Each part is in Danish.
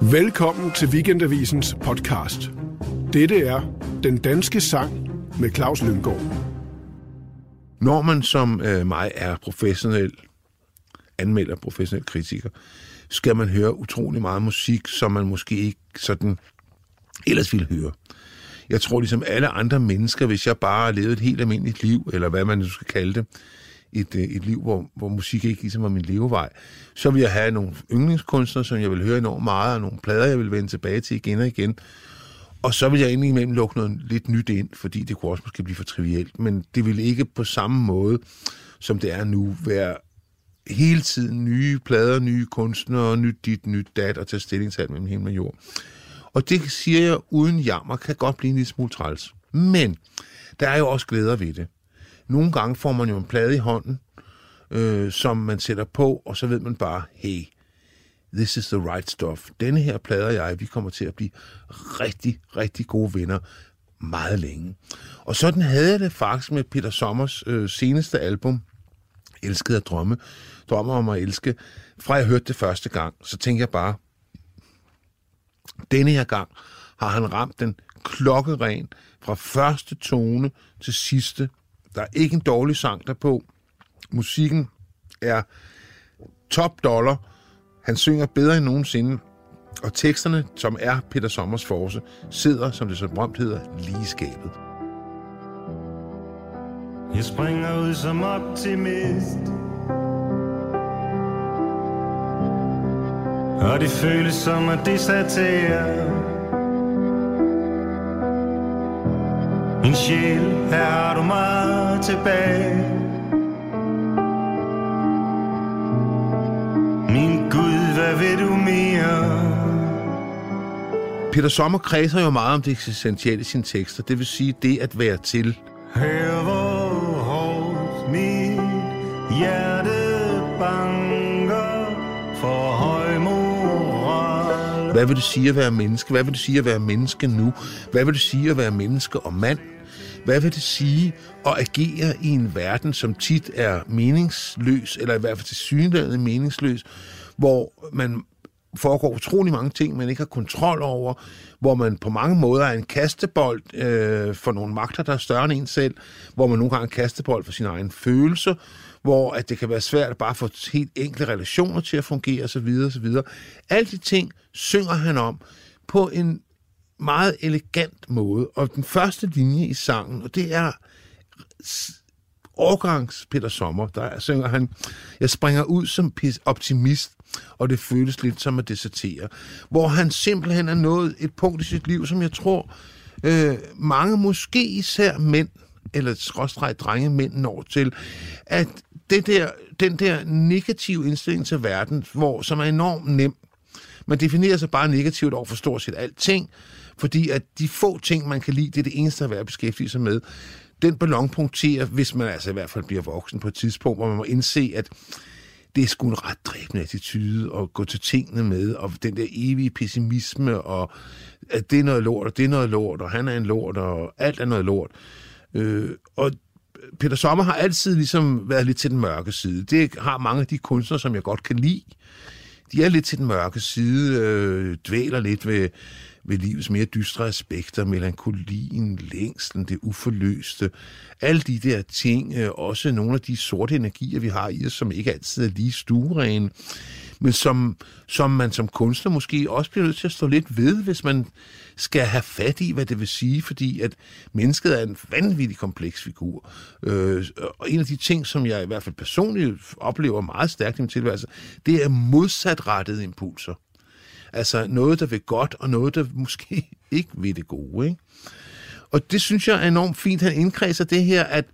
Velkommen til Weekendavisens podcast. Dette er Den Danske Sang med Claus Lynggaard. Når man som øh, mig er professionel anmelder, professionel kritiker, skal man høre utrolig meget musik, som man måske ikke sådan ellers ville høre. Jeg tror ligesom alle andre mennesker, hvis jeg bare levede et helt almindeligt liv, eller hvad man nu skal kalde det, et, øh, et liv, hvor, hvor musik ikke ligesom var min levevej, så vil jeg have nogle yndlingskunstnere, som jeg vil høre enormt meget, og nogle plader, jeg vil vende tilbage til igen og igen. Og så vil jeg indimellem lukke noget lidt nyt ind, fordi det kunne også måske blive for trivielt, men det vil ikke på samme måde, som det er nu, være hele tiden nye plader, nye kunstnere, nyt dit, nyt dat, og tage stilling til alt mellem himmel og jord. Og det siger jeg uden jammer, kan godt blive en lille smule træls. Men der er jo også glæder ved det. Nogle gange får man jo en plade i hånden, øh, som man sætter på, og så ved man bare, hey, this is the right stuff. Denne her plade og jeg, vi kommer til at blive rigtig, rigtig gode venner meget længe. Og sådan havde jeg det faktisk med Peter Sommers øh, seneste album, Elskede at drømme, drømmer om at elske. Fra jeg hørte det første gang, så tænkte jeg bare, denne her gang har han ramt den klokkeren fra første tone til sidste. Der er ikke en dårlig sang derpå. Musikken er top dollar. Han synger bedre end nogensinde. Og teksterne, som er Peter Sommers force, sidder, som det så berømt hedder, lige i skabet. Jeg springer ud som optimist Og det føles som at desertere Min sjæl, her har du mig tilbage Min Gud, hvad vil du mere? Peter Sommer kredser jo meget om det essentielle i sine tekster, det vil sige det at være til. Hør hvor hårdt mit hjerte banker for høj moral. Hvad vil det sige at være menneske? Hvad vil det sige at være menneske nu? Hvad vil det sige at være menneske og mand? Hvad vil det sige at agere i en verden, som tit er meningsløs, eller i hvert fald til synligheden meningsløs, hvor man foregår utrolig mange ting, man ikke har kontrol over, hvor man på mange måder er en kastebold øh, for nogle magter, der er større end en selv, hvor man nogle gange er en kastebold for sine egne følelser, hvor at det kan være svært at bare få helt enkle relationer til at fungere osv. osv. Alle de ting synger han om på en meget elegant måde. Og den første linje i sangen, og det er årgangs Peter Sommer, der synger han, jeg springer ud som optimist, og det føles lidt som at desertere. Hvor han simpelthen er nået et punkt i sit liv, som jeg tror, øh, mange måske især mænd, eller skråstreg drenge mænd når til, at det der, den der negative indstilling til verden, hvor, som er enormt nem, man definerer sig bare negativt over for stort set alting, fordi at de få ting, man kan lide, det er det eneste at være beskæftiget sig med. Den ballon punkterer, hvis man altså i hvert fald bliver voksen på et tidspunkt, hvor man må indse, at det er sgu en ret dræbende attitude at gå til tingene med, og den der evige pessimisme, og at det er noget lort, og det er noget lort, og han er en lort, og alt er noget lort. Øh, og Peter Sommer har altid ligesom været lidt til den mørke side. Det har mange af de kunstnere, som jeg godt kan lide. De er lidt til den mørke side, øh, dvæler lidt ved, ved livets mere dystre aspekter, melankolien, længslen, det uforløste, alle de der ting, øh, også nogle af de sorte energier, vi har i os, som ikke altid er lige stuerene, men som, som man som kunstner måske også bliver nødt til at stå lidt ved, hvis man skal have fat i, hvad det vil sige, fordi at mennesket er en vanvittig kompleks figur. Øh, og en af de ting, som jeg i hvert fald personligt oplever meget stærkt i min tilværelse, det er modsatrettede impulser. Altså noget, der vil godt, og noget, der måske ikke vil det gode. Ikke? Og det synes jeg er enormt fint. Han indkredser det her, at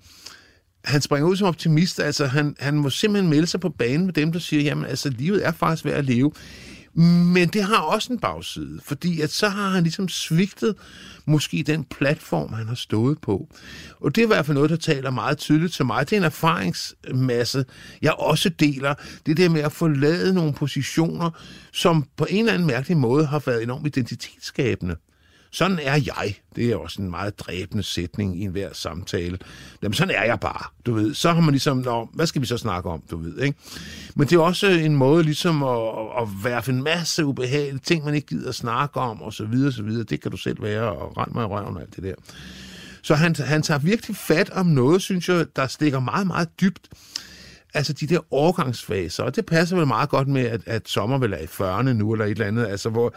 han springer ud som optimist. Altså, han, han må simpelthen melde sig på banen med dem, der siger, jamen, altså, livet er faktisk værd at leve. Men det har også en bagside, fordi at så har han ligesom svigtet måske den platform, han har stået på. Og det er i hvert fald noget, der taler meget tydeligt til mig. Det er en erfaringsmasse, jeg også deler. Det der med at forlade nogle positioner, som på en eller anden mærkelig måde har været enormt identitetsskabende sådan er jeg. Det er også en meget dræbende sætning i enhver samtale. Jamen, sådan er jeg bare, du ved. Så har man ligesom, Nå, hvad skal vi så snakke om, du ved, ikke? Men det er også en måde ligesom at, at værfe en masse ubehagelige ting, man ikke gider at snakke om, og så videre, så videre. Det kan du selv være, og rend mig i røven og alt det der. Så han, han tager virkelig fat om noget, synes jeg, der stikker meget, meget dybt altså de der overgangsfaser, og det passer vel meget godt med, at, at sommer vel er i 40'erne nu, eller et eller andet, altså hvor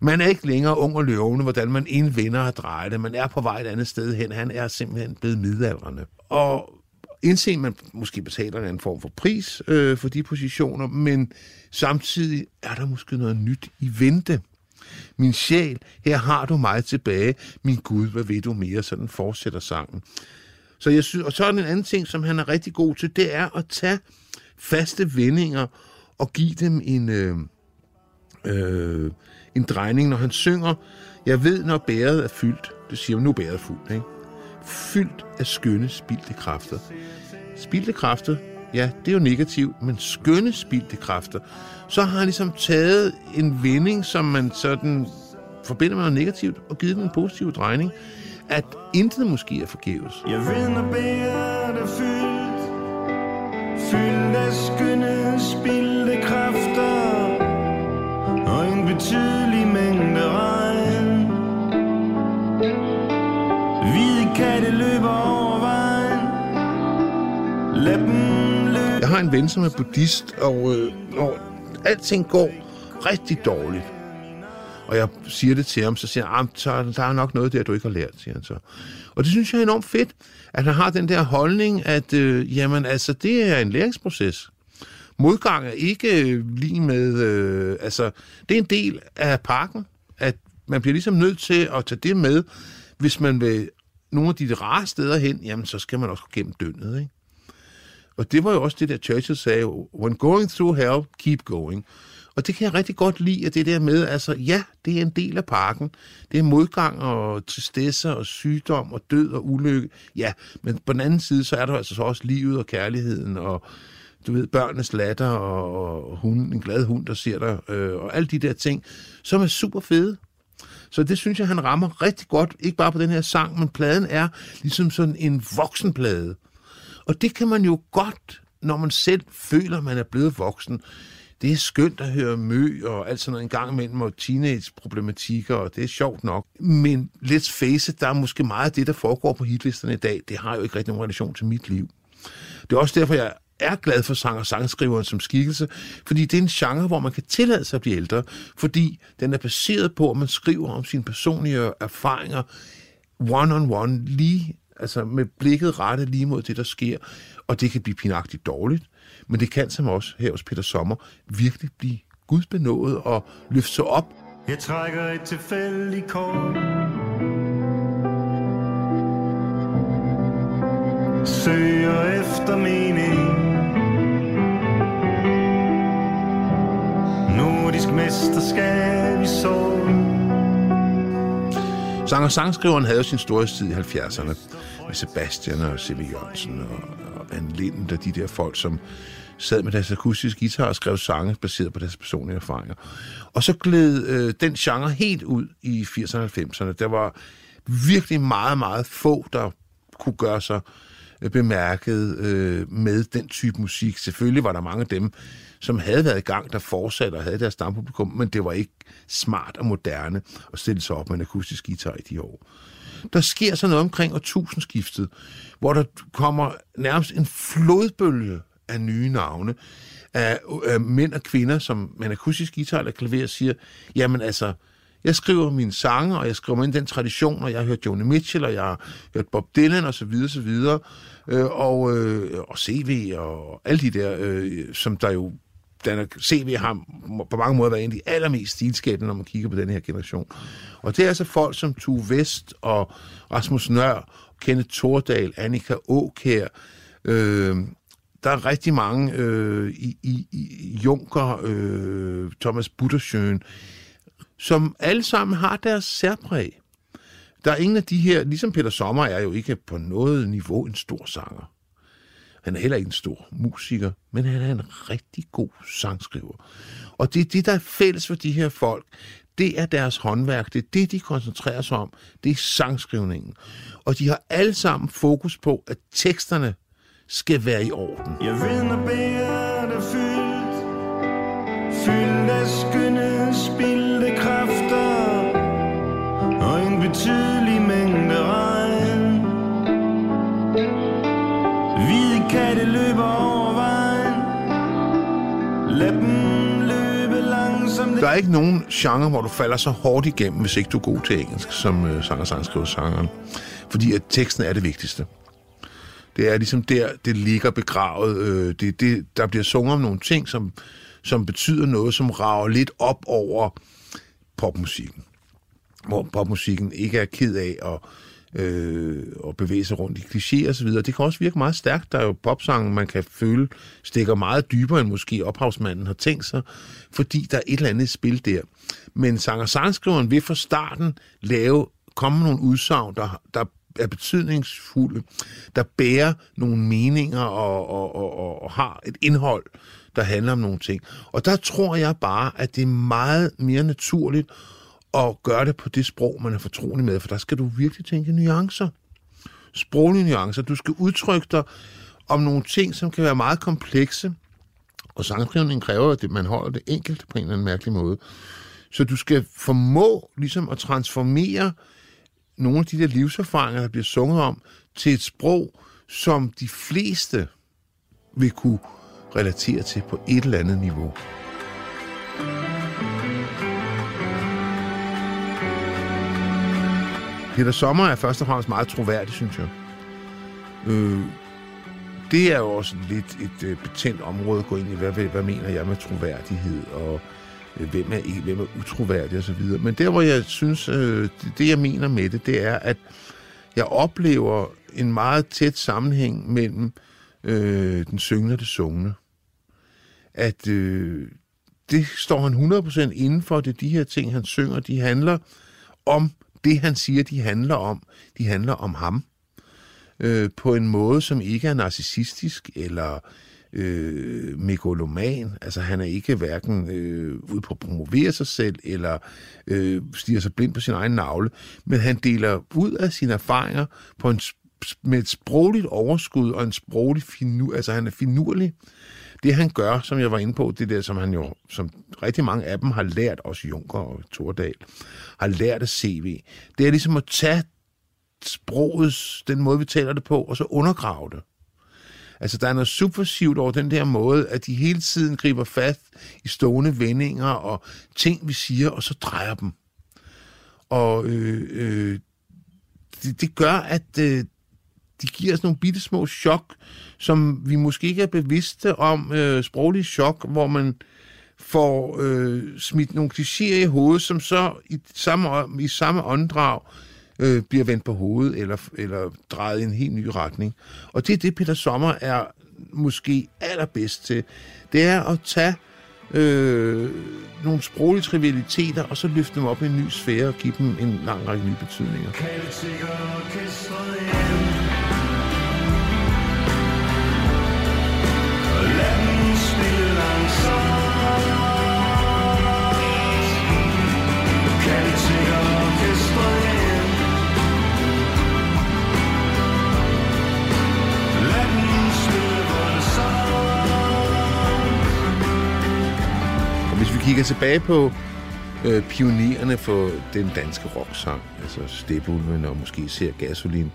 man er ikke længere ung og løvende, hvordan man indvinder og drejer det, man er på vej et andet sted hen, han er simpelthen blevet midaldrende. Og indse, man måske betaler en form for pris øh, for de positioner, men samtidig er der måske noget nyt i vente. Min sjæl, her har du mig tilbage. Min Gud, hvad ved du mere? Sådan fortsætter sangen. Så jeg synes, og så er en anden ting, som han er rigtig god til, det er at tage faste vendinger og give dem en, øh, øh, en drejning, når han synger. Jeg ved, når bæret er fyldt. Det siger nu er bæret fuldt, ikke? Fyldt af skønne spildte kræfter. Spildte kræfter, ja, det er jo negativt, men skønne spildte kræfter. Så har han ligesom taget en vending, som man sådan forbinder med noget negativt, og givet den en positiv drejning at intet måske er forgæves. Jeg ved, når bæret er fyldt, fyldt af skønne spildte kræfter, og en betydelig mængde regn. Hvide katte løber over vejen, lad dem løbe. Jeg har en ven, som er buddhist, og øh, når alting går rigtig dårligt, og jeg siger det til ham, så siger han, ah, så der er nok noget der, du ikke har lært, siger han så. Og det synes jeg er enormt fedt, at han har den der holdning, at øh, jamen, altså, det er en læringsproces. Modgang er ikke øh, lige med, øh, altså, det er en del af pakken, at man bliver ligesom nødt til at tage det med, hvis man vil nogle af de rare steder hen, jamen, så skal man også gå gennem døgnet, ikke? Og det var jo også det, der Churchill sagde, when going through hell, keep going. Og det kan jeg rigtig godt lide, at det der med, altså ja, det er en del af parken. Det er modgang og tristesse og sygdom og død og ulykke. Ja, men på den anden side, så er der altså så også livet og kærligheden og du ved, børnenes latter og, og en glad hund, der ser dig, øh, og alle de der ting, som er super fede. Så det synes jeg, han rammer rigtig godt, ikke bare på den her sang, men pladen er ligesom sådan en voksenplade. Og det kan man jo godt, når man selv føler, man er blevet voksen, det er skønt at høre mø og alt sådan noget en gang imellem, og teenage-problematikker, og det er sjovt nok. Men let's face it, der er måske meget af det, der foregår på hitlisterne i dag, det har jo ikke rigtig nogen relation til mit liv. Det er også derfor, jeg er glad for sang- og sangskriveren som skikkelse, fordi det er en genre, hvor man kan tillade sig at blive ældre, fordi den er baseret på, at man skriver om sine personlige erfaringer one-on-one, lige altså med blikket rettet lige mod det, der sker. Og det kan blive pinagtigt dårligt, men det kan som også her hos Peter Sommer virkelig blive gudbenået og løfte sig op. Jeg trækker et tilfældigt kort. Søger efter mening. Nordisk mesterskab i sol. Sang- og sangskriveren havde sin storhedstid i 70'erne med Sebastian og C.V. Jørgensen og, og Anne Lind de der folk, som sad med deres akustiske guitar og skrev sange baseret på deres personlige erfaringer. Og så gled øh, den genre helt ud i 80'erne og 90'erne. Der var virkelig meget, meget få, der kunne gøre sig øh, Øh, bemærket øh, med den type musik. Selvfølgelig var der mange af dem, som havde været i gang, der fortsatte og havde deres stampublikum, men det var ikke smart og moderne at stille sig op med en akustisk guitar i de år. Der sker så noget omkring årtusindskiftet, hvor der kommer nærmest en flodbølge af nye navne, af, af mænd og kvinder, som med en akustisk guitar eller klaver siger, jamen altså, jeg skriver mine sange, og jeg skriver ind i den tradition, og jeg har hørt Joni Mitchell, og jeg har hørt Bob Dylan, og så videre, så videre, øh, og, øh, og CV, og alle de der, øh, som der jo den er, CV har på mange måder været en af de allermest stilskabende, når man kigger på den her generation. Og det er altså folk som Tue Vest og Rasmus Nør, Kenneth Tordal, Annika Åkær, øh, der er rigtig mange øh, i, i, i Junker, øh, Thomas Buttersjøen, som alle sammen har deres særpræg. Der er ingen af de her, ligesom Peter Sommer er jo ikke på noget niveau en stor sanger. Han er heller ikke en stor musiker, men han er en rigtig god sangskriver. Og det er det, der er fælles for de her folk. Det er deres håndværk. Det er det, de koncentrerer sig om. Det er sangskrivningen. Og de har alle sammen fokus på, at teksterne skal være i orden. Jeg ved, det løber over vejen Lad dem løbe langsomt Der er ikke nogen genre, hvor du falder så hårdt igennem, hvis ikke du er god til engelsk, som øh, sanger sangskriver sangeren. Fordi at teksten er det vigtigste. Det er ligesom der, det ligger begravet. Øh, det, det, der bliver sunget om nogle ting, som, som betyder noget, som rager lidt op over popmusikken. Hvor popmusikken ikke er ked af at, øh, og bevæge sig rundt i klichéer osv. Det kan også virke meget stærkt. Der er jo popsangen, man kan føle, stikker meget dybere, end måske ophavsmanden har tænkt sig, fordi der er et eller andet spil der. Men sanger-sangskriveren vil fra starten lave, komme nogle udsagn, der, der er betydningsfulde, der bærer nogle meninger og, og, og, og, og har et indhold, der handler om nogle ting. Og der tror jeg bare, at det er meget mere naturligt at gøre det på det sprog, man er fortrolig med, for der skal du virkelig tænke nuancer. Sproglige nuancer. Du skal udtrykke dig om nogle ting, som kan være meget komplekse, og sangskrivningen kræver, at man holder det enkelt på en eller anden mærkelig måde. Så du skal formå ligesom at transformere nogle af de der livserfaringer, der bliver sunget om, til et sprog, som de fleste vil kunne relatere til på et eller andet niveau. Peter Sommer er først og fremmest meget troværdig, synes jeg. Øh, det er jo også lidt et øh, betændt område at gå ind i, hvad, hvad mener jeg med troværdighed, og øh, hvem er, hvem er utroværdig osv. Men der, hvor jeg synes, øh, det, det jeg mener med det, det er, at jeg oplever en meget tæt sammenhæng mellem øh, den syngende og det sungne. At øh, det står han 100% inden for, det er de her ting, han synger, de handler om det, han siger, de handler om. De handler om ham. Øh, på en måde, som ikke er narcissistisk eller øh, megaloman. Altså han er ikke hverken øh, ude på at promovere sig selv, eller øh, stiger sig blind på sin egen navle, men han deler ud af sine erfaringer på en, med et sprogligt overskud og en sproglig finu, altså han er finurlig. Det han gør, som jeg var inde på, det der, som han jo, som rigtig mange af dem har lært, også Junker og Tordal, har lært af CV, det er ligesom at tage sprogets, den måde vi taler det på, og så undergrave det. Altså, der er noget subversivt over den der måde, at de hele tiden griber fast i stående vendinger og ting, vi siger, og så drejer dem. Og øh, øh, det, det gør, at øh, de giver os nogle bitte små chok, som vi måske ikke er bevidste om. Øh, sproglige chok, hvor man får øh, smidt nogle klichéer i hovedet, som så i samme, i samme åndedrag øh, bliver vendt på hovedet eller, eller drejet i en helt ny retning. Og det er det, Peter Sommer er måske allerbedst til. Det er at tage øh, nogle sproglige trivialiteter, og så løfte dem op i en ny sfære og give dem en lang række nye betydninger. Kan kigger tilbage på øh, pionererne for den danske rocksang, altså Stepulven og måske ser Gasolin,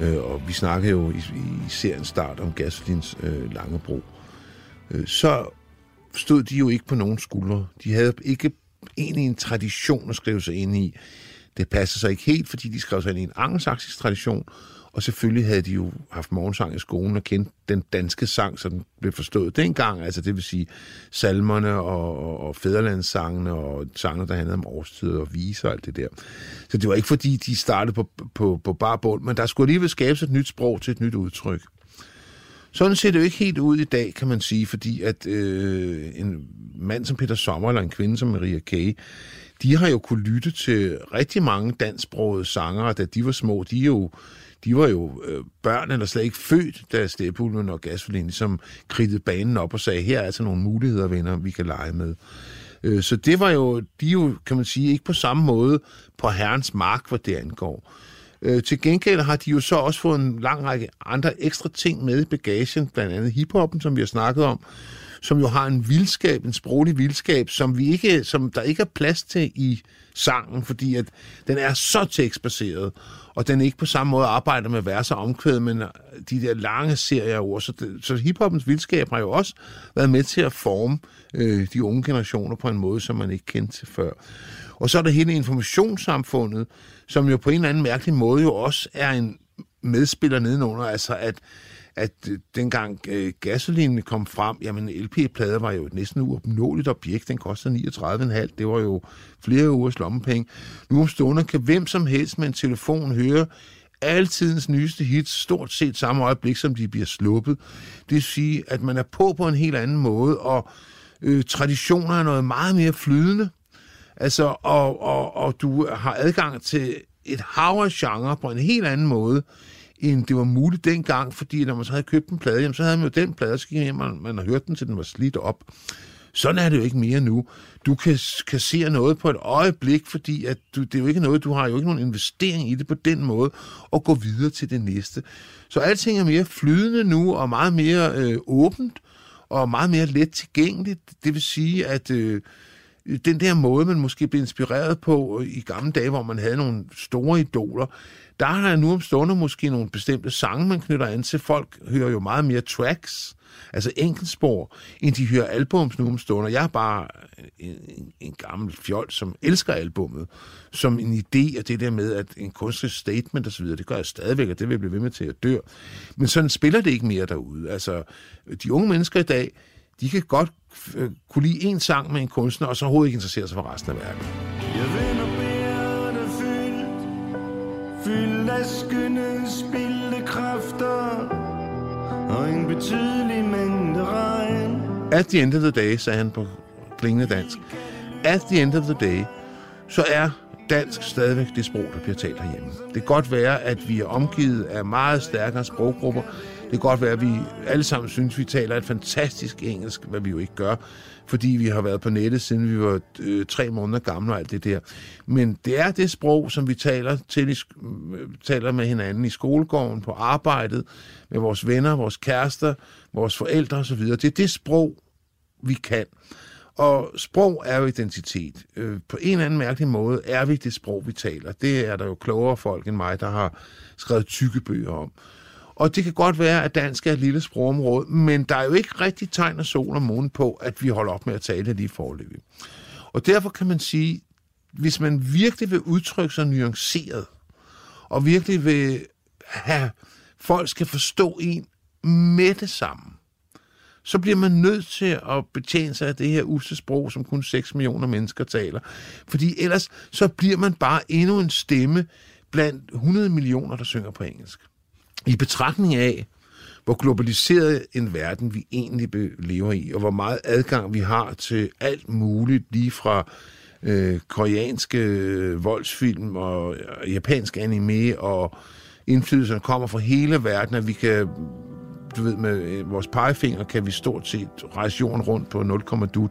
øh, og vi snakker jo i, i serien start om Gasolins øh, lange bro, øh, så stod de jo ikke på nogen skuldre. De havde ikke egentlig en tradition at skrive sig ind i. Det passer sig ikke helt, fordi de skrev sig ind i en angelsaksisk tradition, og selvfølgelig havde de jo haft morgensang i skolen og kendt den danske sang, så den blev forstået dengang. Altså det vil sige salmerne og, og, og fæderlandssangene og sangene, der handlede om årstid og viser og alt det der. Så det var ikke fordi, de startede på, på, på bare bund, men der skulle alligevel skabes et nyt sprog til et nyt udtryk. Sådan ser det jo ikke helt ud i dag, kan man sige, fordi at øh, en mand som Peter Sommer eller en kvinde som Maria Kay, de har jo kunne lytte til rigtig mange dansksprogede sangere, da de var små. De er jo de var jo øh, børn eller slet ikke født, da Stepulven og Gasolin ligesom kridtede banen op og sagde, her er altså nogle muligheder, venner, vi kan lege med. Øh, så det var jo, de jo, kan man sige, ikke på samme måde på herrens mark, hvad det angår. Øh, til gengæld har de jo så også fået en lang række andre ekstra ting med i bagagen, blandt andet hiphoppen, som vi har snakket om, som jo har en vildskab, en sproglig vildskab, som, vi ikke, som der ikke er plads til i sangen, fordi at den er så tekstbaseret, og den ikke på samme måde arbejder med vers og omkvæd, men øh, de der lange serier af ord. Så, det, så hiphoppens vildskab har jo også været med til at forme øh, de unge generationer på en måde, som man ikke kendte til før. Og så er der hele informationssamfundet, som jo på en eller anden mærkelig måde jo også er en medspiller nedenunder, altså at at øh, dengang øh, gasolinen kom frem, jamen LP-plader var jo et næsten uopnåeligt objekt. Den kostede 39,5. Det var jo flere ugers lommepenge. Nu om stunder kan hvem som helst med en telefon høre altidens nyeste hits, stort set samme øjeblik, som de bliver sluppet. Det vil sige, at man er på på en helt anden måde, og øh, traditioner er noget meget mere flydende. Altså, og, og, og du har adgang til et hav af genre på en helt anden måde, end det var muligt dengang, fordi når man så havde købt en plade, jamen, så havde man jo den plade, så gik hjem, man, man har hørt den, til den var slidt op. Sådan er det jo ikke mere nu. Du kan kassere noget på et øjeblik, fordi at du, det er jo ikke noget, du har jo ikke nogen investering i det på den måde, og gå videre til det næste. Så alting er mere flydende nu, og meget mere øh, åbent, og meget mere let tilgængeligt. Det vil sige, at øh, den der måde, man måske blev inspireret på øh, i gamle dage, hvor man havde nogle store idoler, der har jeg nu om stunder måske nogle bestemte sange, man knytter an til. Folk hører jo meget mere tracks, altså enkeltspor, end de hører albums nu om stunder. Jeg er bare en, en, en gammel fjol, som elsker albummet, som en idé, og det der med, at en kunstnerisk statement osv., det gør jeg stadigvæk, og det vil jeg blive ved med til at dør. Men sådan spiller det ikke mere derude. Altså, de unge mennesker i dag, de kan godt øh, kunne lide en sang med en kunstner, og så overhovedet ikke interessere sig for resten af verden. Fyldt af skønne spilde kræfter Og en betydelig mængde regn At the end of the day, sagde han på klingende dansk, at the end of the day, så er dansk stadigvæk det sprog, der bliver talt herhjemme. Det kan godt være, at vi er omgivet af meget stærkere sproggrupper. Det kan godt være, at vi alle sammen synes, at vi taler et fantastisk engelsk, hvad vi jo ikke gør, fordi vi har været på nettet, siden vi var øh, tre måneder gamle og alt det der. Men det er det sprog, som vi taler, til, i øh, taler med hinanden i skolegården, på arbejdet, med vores venner, vores kærester, vores forældre osv. Det er det sprog, vi kan. Og sprog er jo identitet. Øh, på en eller anden mærkelig måde er vi det sprog, vi taler. Det er der jo klogere folk end mig, der har skrevet tykke bøger om. Og det kan godt være, at dansk er et lille sprogområde, men der er jo ikke rigtig tegn af sol og måne på, at vi holder op med at tale det lige forløbig. Og derfor kan man sige, hvis man virkelig vil udtrykke sig nuanceret, og virkelig vil have, folk skal forstå en med det samme, så bliver man nødt til at betjene sig af det her usesprog, som kun 6 millioner mennesker taler. Fordi ellers så bliver man bare endnu en stemme blandt 100 millioner, der synger på engelsk. I betragtning af, hvor globaliseret en verden vi egentlig lever i, og hvor meget adgang vi har til alt muligt, lige fra øh, koreanske øh, voldsfilm og øh, japansk anime og indflydelserne kommer fra hele verden, at vi kan du ved, med øh, vores pegefinger kan vi stort set rejse jorden rundt på 0, dut,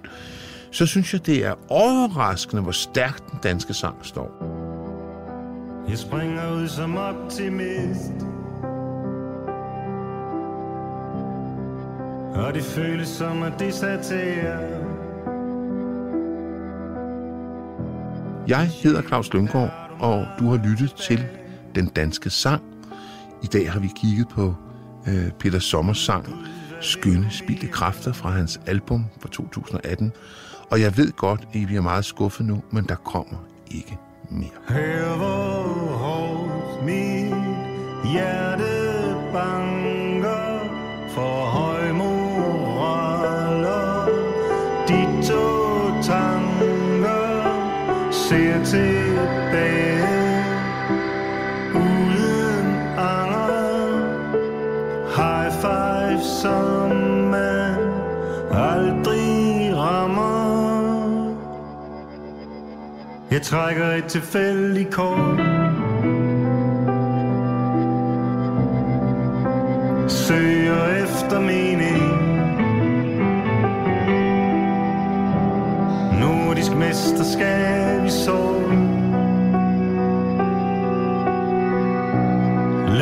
så synes jeg, det er overraskende, hvor stærkt den danske sang står. Jeg springer ud som optimist Og det føles som at desertere Jeg hedder Claus Lyngård, og du har lyttet til Den Danske Sang. I dag har vi kigget på øh, Peter Sommers sang Skønne Spildte Kræfter fra hans album fra 2018. Og jeg ved godt, at I bliver meget skuffet nu, men der kommer ikke mere. Her hvor hårdt mit hjerte banker Jeg trækker et tilfældigt kort. Søger efter mening. Nordisk mesterskab i sorg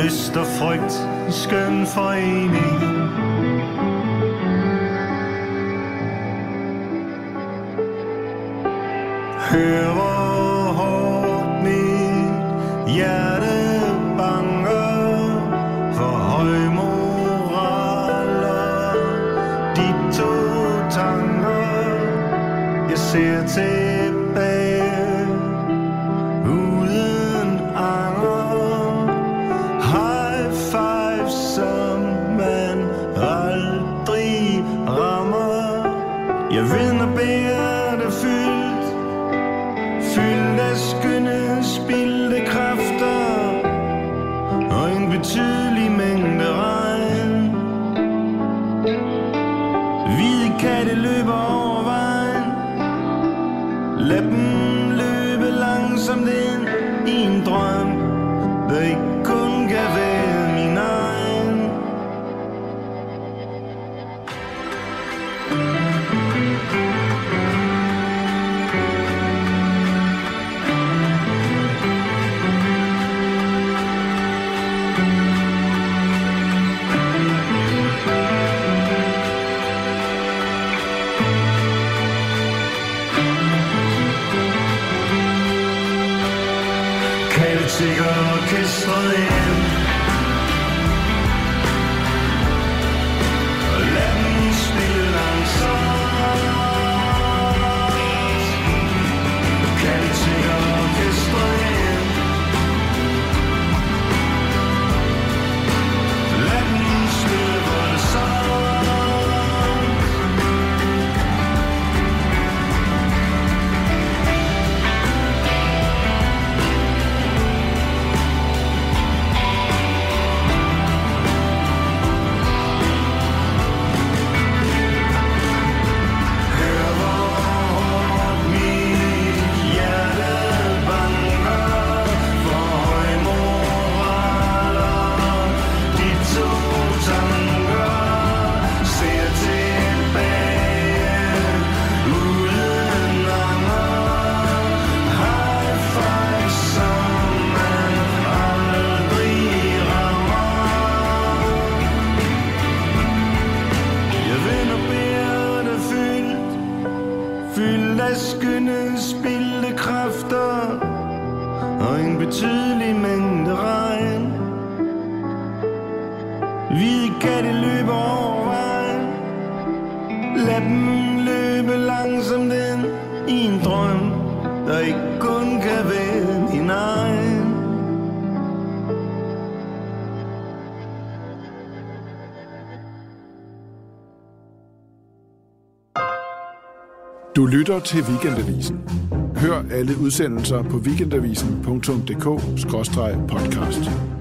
Lyst og frygt i skøn forening. Hør hvor af skønne spildte kræfter Og en betydelig mængde regn. Hvide katte løber over vejen. Lad dem løbe langsomt ind i en drøm Der ikke Du lytter til Weekendavisen. Hør alle udsendelser på weekendavisen.dk-podcast.